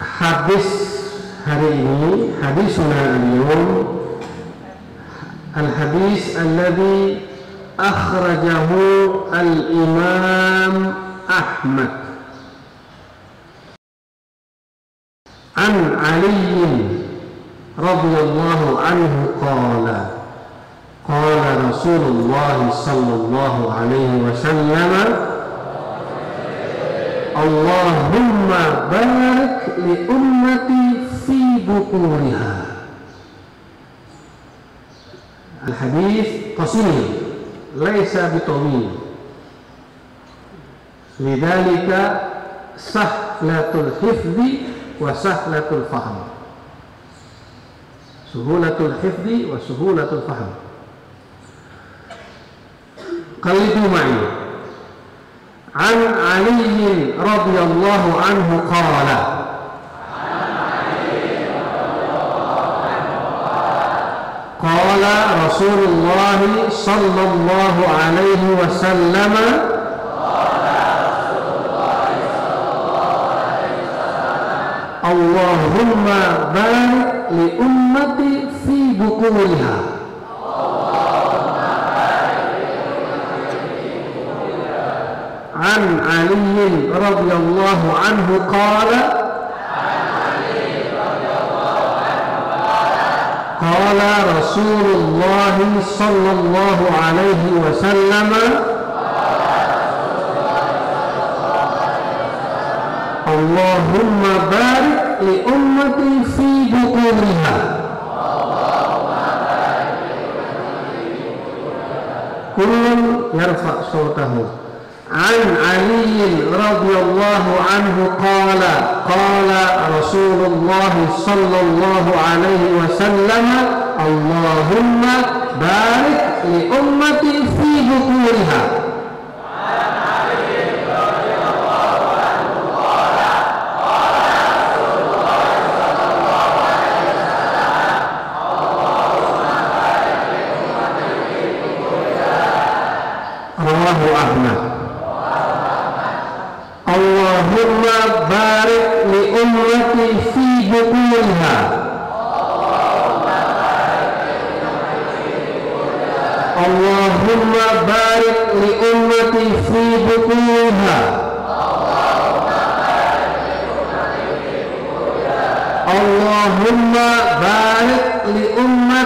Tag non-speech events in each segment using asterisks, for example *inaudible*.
hadis hari ini hadis sunnah al-yawm al-hadis alladhi akhrajahu al-imam Ahmad an Ali radhiyallahu anhu qala qala Rasulullah sallallahu alaihi wasallam Allahumma barik li اللهم بارك لأمتي في بطونها. الحديث قصير ليس بطويل. لذلك سهلة الحفظ وسهلة الفهم. سهولة الحفظ وسهولة الفهم. قلدوا معي. عن علي رضي الله عنه قال. قال رسول الله صلى الله عليه وسلم. اللهم بارك لأمتي في بكورها عن علي رضي الله عنه قال قال رسول الله صلى الله عليه وسلم اللهم بارك لأمتي في بطونها. كل يرفع صوته. عن علي رضي الله عنه قال قال رسول الله صلى الله عليه وسلم اللهم بارك لأمتي في بطونها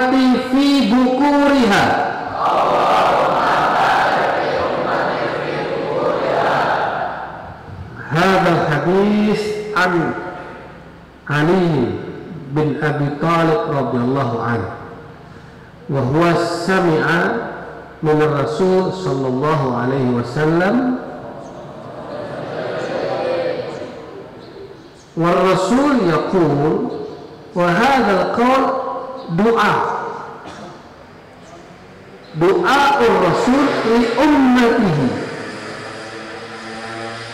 لأمتي في بكورها هذا الحديث عن علي بن أبي طالب رضي الله عنه وهو سمع من الرسول صلى الله عليه وسلم والرسول يقول وهذا القول دعاء دعاء الرسول لأمته.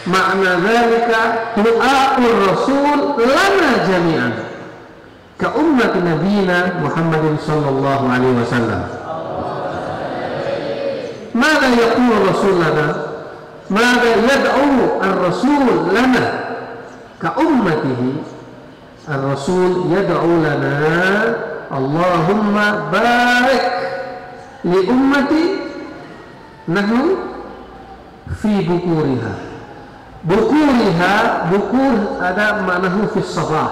معنى ذلك دعاء الرسول لنا جميعا. كأمة نبينا محمد صلى الله عليه وسلم. ماذا يقول الرسول لنا؟ ماذا يدعو الرسول لنا؟ كأمته الرسول يدعو لنا اللهم بارك لأمتي نحن في بكورها. بكورها بكور هذا معناه في الصباح.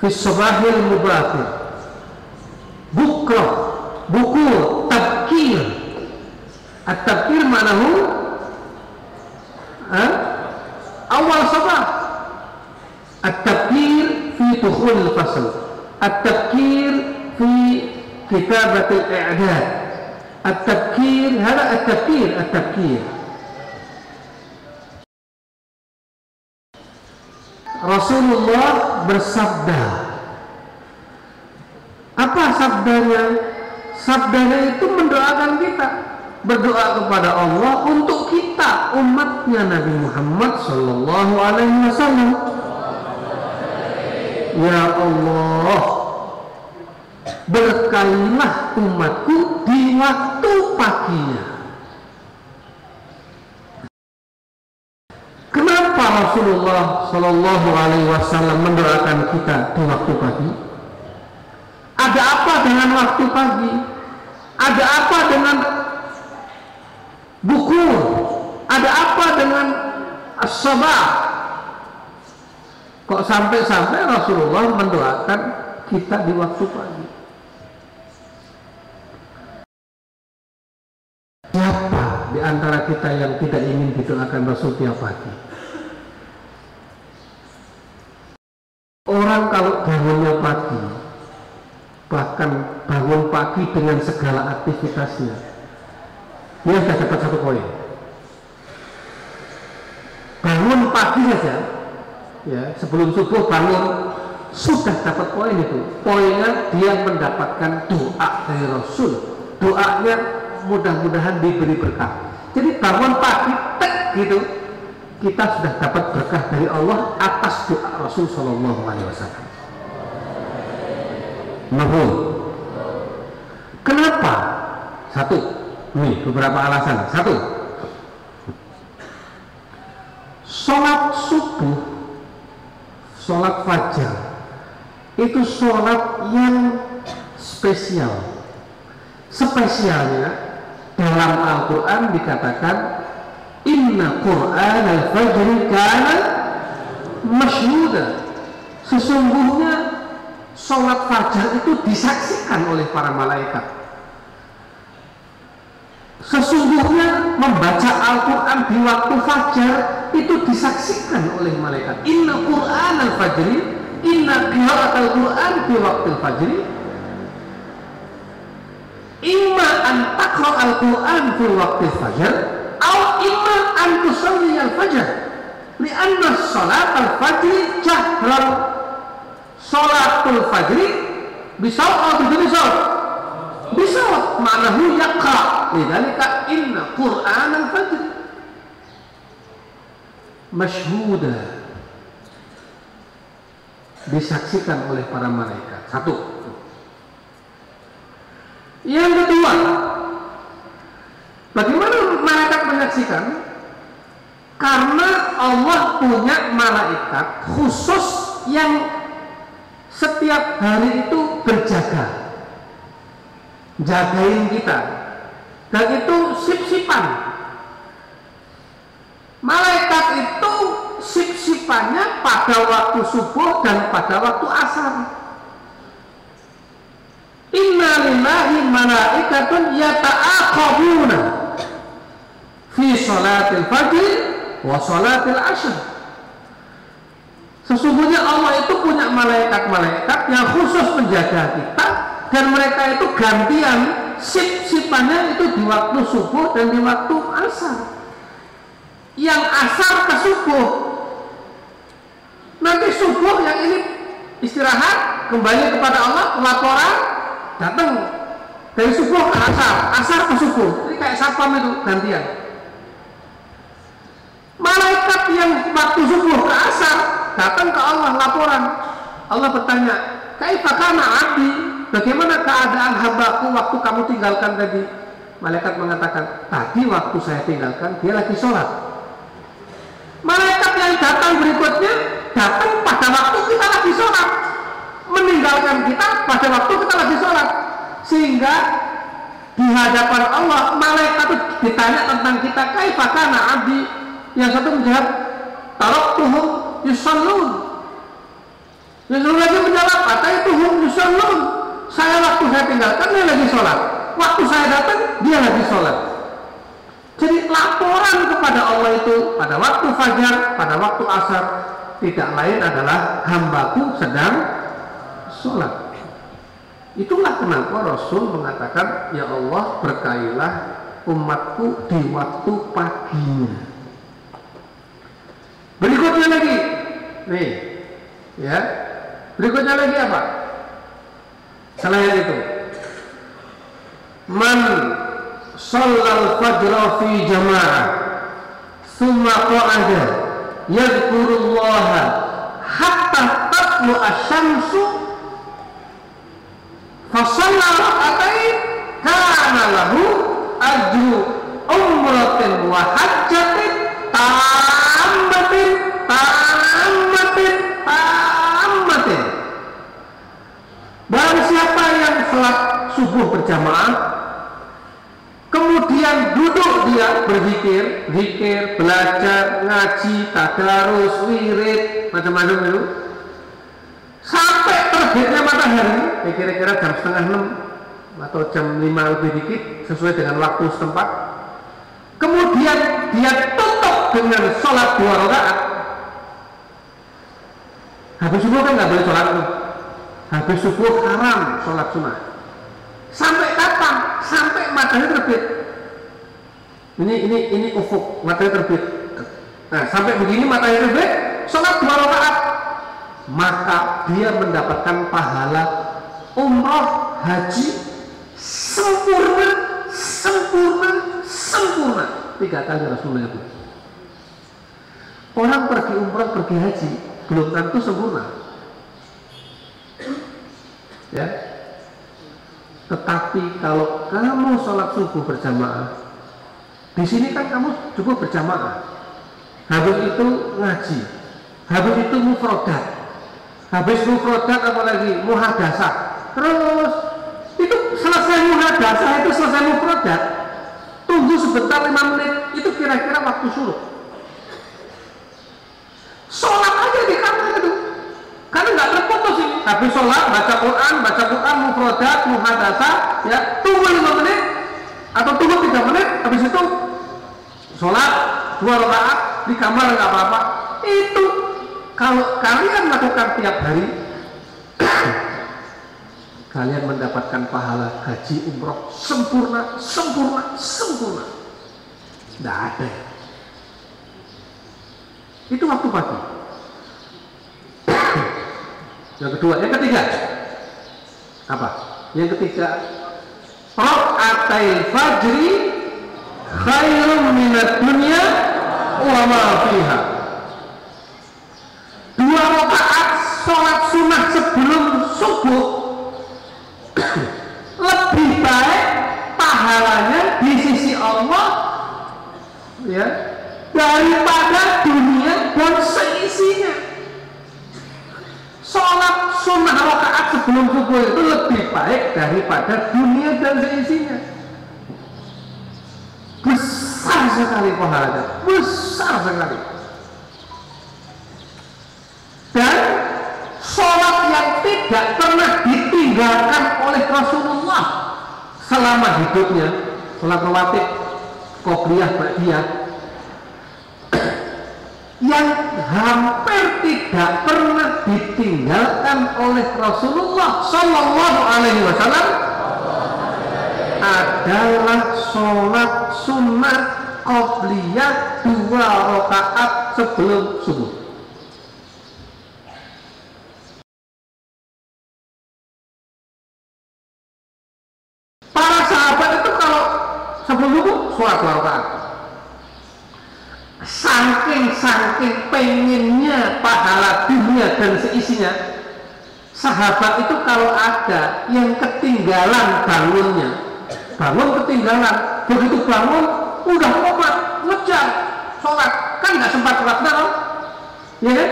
في الصباح المباكر بكرة بكور تبكير. التبكير معناه أه؟ أول صباح. التبكير في دخول الفصل. التبكير في كتابة الإعداد التبكير هذا التبكير التبكير Rasulullah bersabda apa sabdanya? Sabdanya itu mendoakan kita berdoa kepada Allah untuk kita umatnya Nabi Muhammad Sallallahu Alaihi Wasallam. Ya Allah, berkalilah umatku di waktu paginya. Kenapa Rasulullah Shallallahu Alaihi Wasallam mendoakan kita di waktu pagi? Ada apa dengan waktu pagi? Ada apa dengan buku? Ada apa dengan as-sabah? Kok sampai-sampai Rasulullah mendoakan kita di waktu pagi? Siapa di antara kita yang tidak ingin didoakan Rasul tiap pagi? Orang kalau bangunnya pagi, bahkan bangun pagi dengan segala aktivitasnya, dia sudah dapat satu poin. Bangun pagi saja, ya sebelum subuh bangun sudah dapat poin itu. Poinnya dia mendapatkan doa dari Rasul. Doanya mudah-mudahan diberi berkah. Jadi bangun pagi, tek gitu, kita sudah dapat berkah dari Allah atas doa Rasul Shallallahu Alaihi Wasallam. Kenapa? Satu, nih beberapa alasan. Satu, sholat subuh, sholat fajar itu sholat yang spesial. Spesialnya dalam Al-Quran dikatakan Inna Quran al-Fajri kana masyhuda. Sesungguhnya sholat fajar itu disaksikan oleh para malaikat. Sesungguhnya membaca Al-Quran di waktu fajar itu disaksikan oleh malaikat. Inna Quran al-Fajri, Inna qiraat al-Quran di waktu fajri, Imma an taqra al-Quran fi waktu fajar, Aw imma an tusalli al-fajr lianna salat al-fajr jahran. Salatul fajri bisa atau tidak bisa. Bisa maknahu yaqa lidzalika inna quran al-fajr masyhuda disaksikan oleh para malaikat. Satu yang kedua Bagaimana malaikat menyaksikan? Karena Allah punya malaikat khusus yang setiap hari itu berjaga, jagain kita, dan itu sip-sipan. Malaikat itu sip-sipannya pada waktu subuh dan pada waktu asar. Inna lillahi malaikatun yata'aqabuna fi salatil fajr wa salatil ashr. Sesungguhnya Allah itu punya malaikat-malaikat yang khusus menjaga kita dan mereka itu gantian sip-sipannya itu di waktu subuh dan di waktu asar. Yang asar ke subuh. Nanti subuh yang ini istirahat kembali kepada Allah laporan datang dari subuh ke asar asar ke subuh ini kayak sapam itu gantian Malaikat yang waktu subuh ke asar datang ke Allah laporan. Allah bertanya, Kaifakana abdi? Bagaimana keadaan hambaku waktu kamu tinggalkan tadi? Malaikat mengatakan, tadi waktu saya tinggalkan dia lagi sholat. Malaikat yang datang berikutnya datang pada waktu kita lagi sholat, meninggalkan kita pada waktu kita lagi sholat, sehingga di hadapan Allah malaikat itu ditanya tentang kita kaifakana abdi? Yang satu menjawab tarok tuhum yusallun satu lagi menjawab kata itu hum yusallun. Saya waktu saya tinggalkan dia lagi sholat. Waktu saya datang dia lagi sholat. Jadi laporan kepada Allah itu pada waktu fajar pada waktu asar tidak lain adalah hambaku sedang sholat itulah kenapa Rasul mengatakan ya Allah berkailah umatku di waktu paginya Berikutnya lagi, nih, ya. Berikutnya lagi apa? Selain itu, man sallal fajra fi jamaah thumma qa'ada yadhkurullah hatta tatlu asy-syamsu Fasalla raka'atain kana lahu ajru umratin wa hajjatin tammatin tammatin tammatin. Barang siapa yang selat subuh berjamaah kemudian duduk dia berzikir, zikir, belajar, ngaji, tadarus, wirid, macam-macam itu. -macam terbitnya matahari. Ya kira-kira jam setengah enam atau jam lima lebih dikit sesuai dengan waktu setempat. Kemudian dia tutup dengan sholat dua rakaat. Habis subuh kan nggak boleh sholat habis subuh haram sholat sunnah sampai kapan? Sampai matahari terbit. Ini ini ini ufuk matahari terbit. Nah sampai begini matahari terbit sholat dua rakaat maka dia mendapatkan pahala umroh haji sempurna sempurna sempurna. Tiga kali Rasulullah itu. Orang pergi umroh pergi haji belum tentu sempurna. Ya. Tetapi kalau kamu sholat subuh berjamaah di sini kan kamu cukup berjamaah. Habis itu ngaji. Habis itu mufrodat habis mufrodat apalagi muhadasah. Terus itu selesai muhadasah itu selesai mufrodat tunggu sebentar lima menit itu kira-kira waktu surut sholat aja di kamar itu. Karena nggak terputus ini habis sholat baca Quran baca Quran mufrodat muhadasah ya tunggu lima menit atau tunggu tiga menit habis itu sholat dua rakaat di kamar nggak apa-apa. Itu kalau kalian lakukan tiap hari, *coughs* kalian mendapatkan pahala haji umroh sempurna, sempurna, sempurna. Tidak ada. Itu waktu pagi. *coughs* Yang kedua, yang ketiga. Apa? Yang ketiga, Rok'atai fajri khairum minat dunia wa ma fiha dua rakaat sholat sunnah sebelum subuh. Lebih baik pahalanya di sisi Allah ya daripada dunia dan seisinya. Sholat sunnah rakaat sebelum subuh itu lebih baik daripada dunia dan seisinya. Besar sekali pahalanya besar sekali dan sholat yang tidak pernah ditinggalkan oleh Rasulullah selama hidupnya sholat rawatib qobliyah ba'diyah yang hampir tidak pernah ditinggalkan oleh Rasulullah Sallallahu Alaihi Wasallam adalah sholat sunnah qobliyah dua rakaat sebelum subuh. sholat dua rakaat saking-saking pengennya pahala dunia dan seisinya sahabat itu kalau ada yang ketinggalan bangunnya bangun ketinggalan begitu bangun udah komat ngejar sholat. Kan nggak sempat sholat dong ya kan?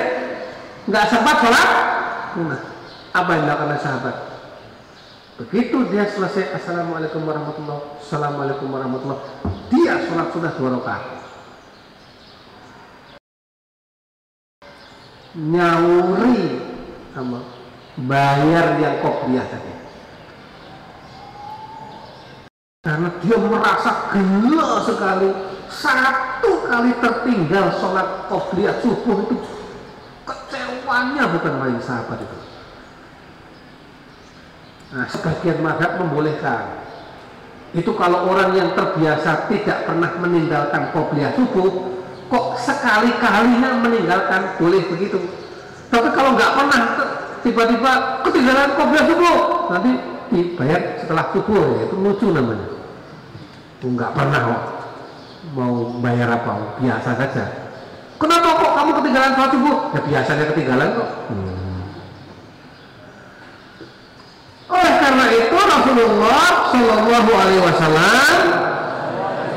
Nggak sempat sholat? Nah, apa yang dilakukan sahabat? Begitu dia selesai Assalamualaikum warahmatullahi Assalamualaikum warahmatullahi Dia sholat sudah dua rakaat Nyauri sama bayar yang kopiah tadi. Karena dia merasa gila sekali. Satu kali tertinggal sholat kopiah subuh itu. Kecewanya bukan main sahabat itu. Nah, sebagian madhab membolehkan. Itu kalau orang yang terbiasa tidak pernah meninggalkan qobliyah subuh, kok sekali-kalinya meninggalkan boleh begitu. Tapi kalau nggak pernah tiba-tiba ketinggalan qobliyah subuh, nanti dibayar setelah subuh ya itu lucu namanya. Nggak pernah kok mau bayar apa, biasa saja. Kenapa kok kamu ketinggalan sholat subuh? Ya biasanya ketinggalan kok. Hmm. Oleh karena itu Rasulullah Shallallahu Alaihi Wasallam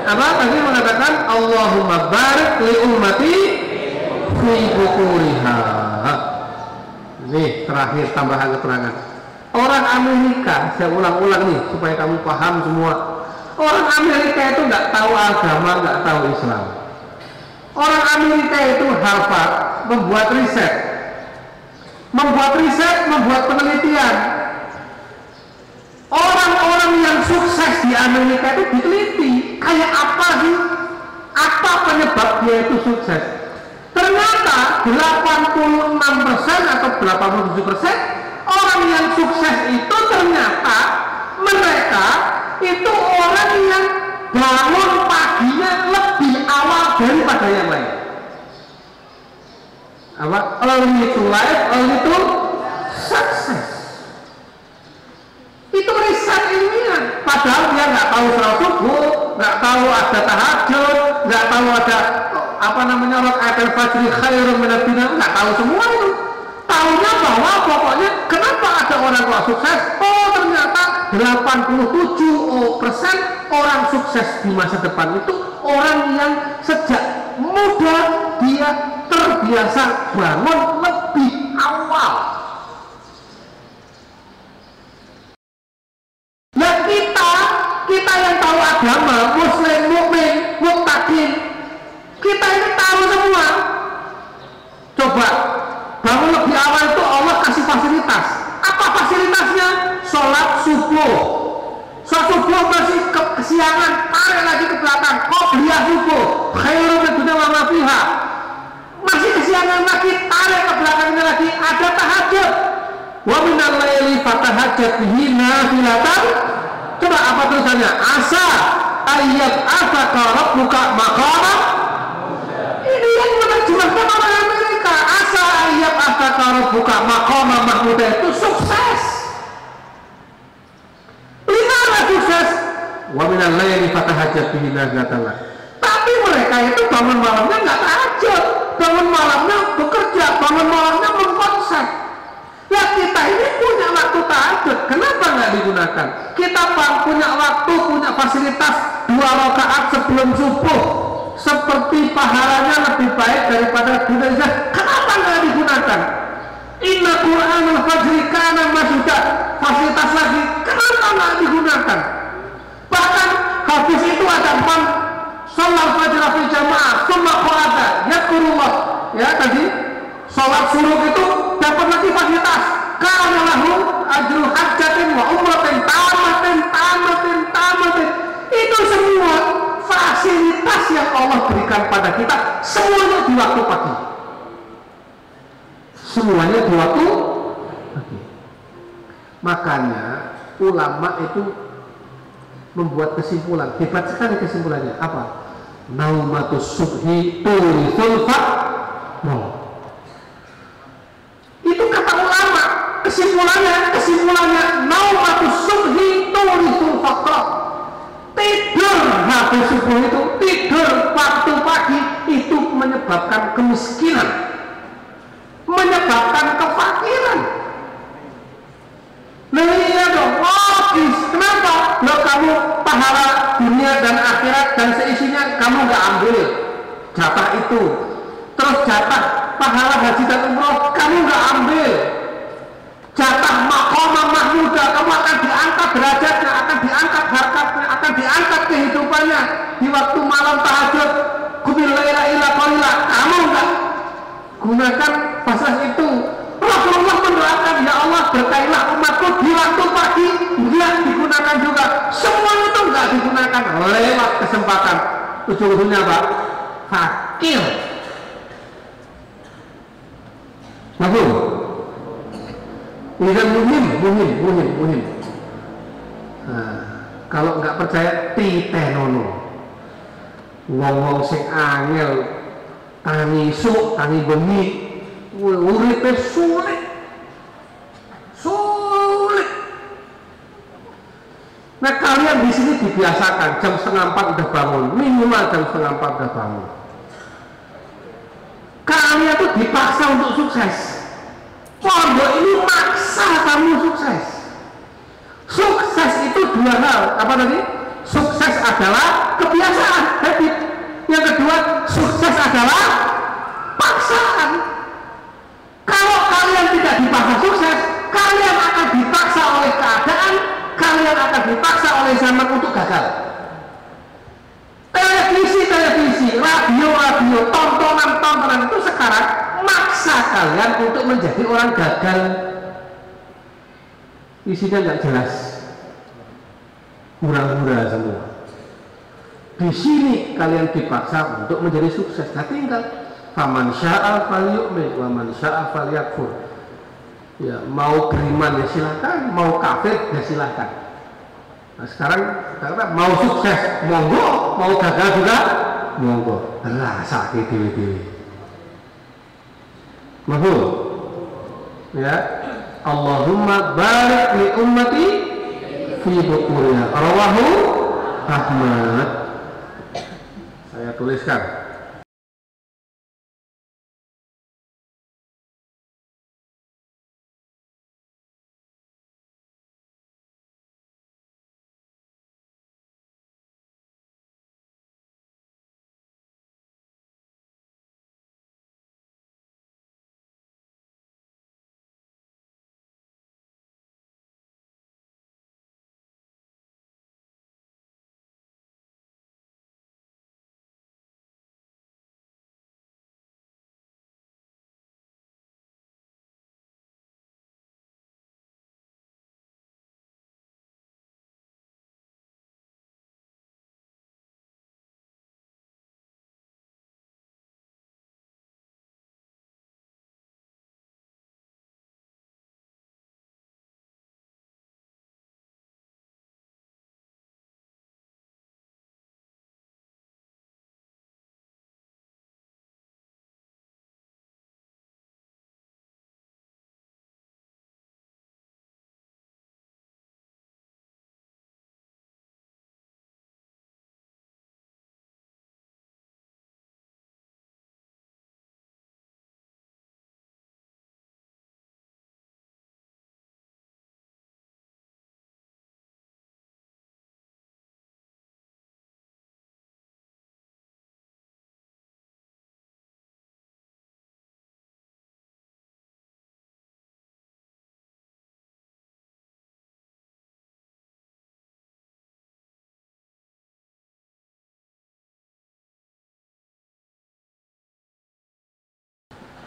apa? Tadi mengatakan Allahumma barik li ummati fi bukuriha. Ini terakhir tambahan keterangan. orang Amerika saya ulang-ulang nih supaya kamu paham semua. Orang Amerika itu nggak tahu agama nggak tahu Islam. Orang Amerika itu Harvard membuat riset. Membuat riset membuat penelitian orang-orang yang sukses di Amerika itu diteliti. Kayak apa sih? Apa penyebab dia itu sukses? Ternyata 86% atau 87% orang yang sukses itu ternyata mereka itu orang yang bangun paginya lebih awal daripada yang lain. Apa? Early to life early to success. Itu riset ilmiah padahal dia nggak tahu sholat subuh nggak tahu ada tahajud nggak tahu ada apa namanya ayatul fajri khairun minat nggak tahu semua itu. Tahunya bahwa pokoknya kenapa ada orang kok sukses? Oh ternyata 87 persen orang sukses di masa depan itu orang yang sejak muda dia terbiasa bangun lebih awal Nah kita, kita yang tahu agama, muslim, mukmin, mutakin, kita ini tahu semua. Coba bangun lebih awal itu Allah kasih fasilitas. Apa fasilitasnya? Sholat subuh. Sholat subuh masih ke kesiangan, tarik lagi ke belakang. Belia subuh? Khairun dunia wa fiha. Masih kesiangan lagi, tarik ke belakangnya lagi. Ada tahajud. Wa minal laili fatahajjat bihi nafilatan. Coba apa tulisannya? Asa ayat afaka rabbuka maqama. Ini yang menerjemahkan orang Amerika. Asa ayat afaka rabbuka maqama mahmuda itu sukses. Lima sukses. Wa minal laili fatahajjat bihi nafilatan. Tapi mereka itu bangun malamnya nggak tahajud, bangun malamnya bekerja, bangun malamnya mengkonsep. Ya kita ini punya waktu tahajud, kenapa nggak digunakan? Kita punya waktu, punya fasilitas dua rakaat sebelum subuh, seperti pahalanya lebih baik daripada dunia. Kenapa nggak digunakan? Inna Quran al-Fajri kana fasilitas lagi, kenapa nggak digunakan? Bahkan habis itu ada empat sholat fajr jamaah, summa qada, yakurullah. Ya tadi sholat suruh itu dapat lagi fasilitas. Karena lahu ajru hajjatin wa umratin tamatin tamatin tamatin. Itu semua fasilitas yang Allah berikan pada kita. Semuanya di waktu pagi. Semuanya di waktu pagi. Makanya ulama itu membuat kesimpulan. Hebat sekali kesimpulannya. Apa? Naumatus subhi tulithul no itu kata ulama kesimpulannya kesimpulannya naumatus subhi tulithul faqra tidur habis subuh itu tidur waktu pagi itu menyebabkan kemiskinan menyebabkan kefakiran Nah iya dong, logis. Kenapa? Lo kamu pahala dunia dan akhirat dan seisinya kamu nggak ambil jatah itu. Terus jatah pahala haji dan umroh kamu nggak ambil. Jatah makomah mahmuda kamu akan diangkat derajatnya, akan diangkat harkatnya, akan diangkat kehidupannya di waktu malam tahajud. Kubilaila ila qalila. Kamu nggak gunakan fasilitas itu Rasulullah mendoakan ya Allah berkailah umatku di waktu pagi dia digunakan juga semua itu nggak digunakan lewat kesempatan ujung-ujungnya apa? fakir Mahfum ini kan muhim, muhim, muhim, muhim. Nah, kalau nggak percaya titenono wong-wong sing angel tangi suk, tangi bengi uripe sulit. Sulit. Nah kalian di sini dibiasakan jam setengah empat udah bangun minimal jam setengah empat udah bangun kalian tuh dipaksa untuk sukses. Pondok ini maksa kamu sukses. Sukses itu dua hal. Apa tadi? Sukses adalah kebiasaan. Habit yang kedua sukses adalah paksaan. Kalau kalian tidak dipaksa sukses kalian akan dipaksa oleh keadaan kalian akan dipaksa oleh zaman untuk gagal radio, tontonan-tontonan itu sekarang maksa kalian untuk menjadi orang gagal. Isinya nggak jelas, hura-hura semua. Di sini kalian dipaksa untuk menjadi sukses. Nah tinggal faman sya'a falyu'min wa man sya'a falyakfur. Ya, mau beriman ya silahkan, mau kafir ya silahkan. Nah sekarang karena mau sukses monggo, mau gagal juga monggo. Rasa dewi-dewi. Mahul. Ya. Allahumma barik li ummati fi bukuriha. Rawahu Ahmad. Saya tuliskan.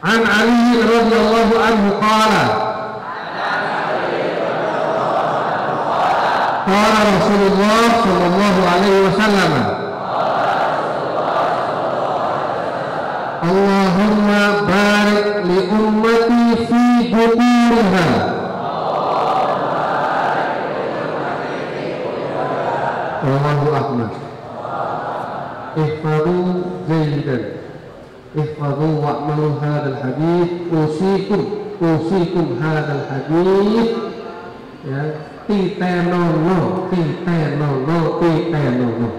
عن علي رضي الله عنه قال قال رسول الله صلى الله عليه وسلم اللهم بارك لأمتي في بطونها رواه أحمد احفظوا جيدا احفظوا واعملوا هذا الحديث أوصيكم أوصيكم هذا الحديث ya titenono titenono titenono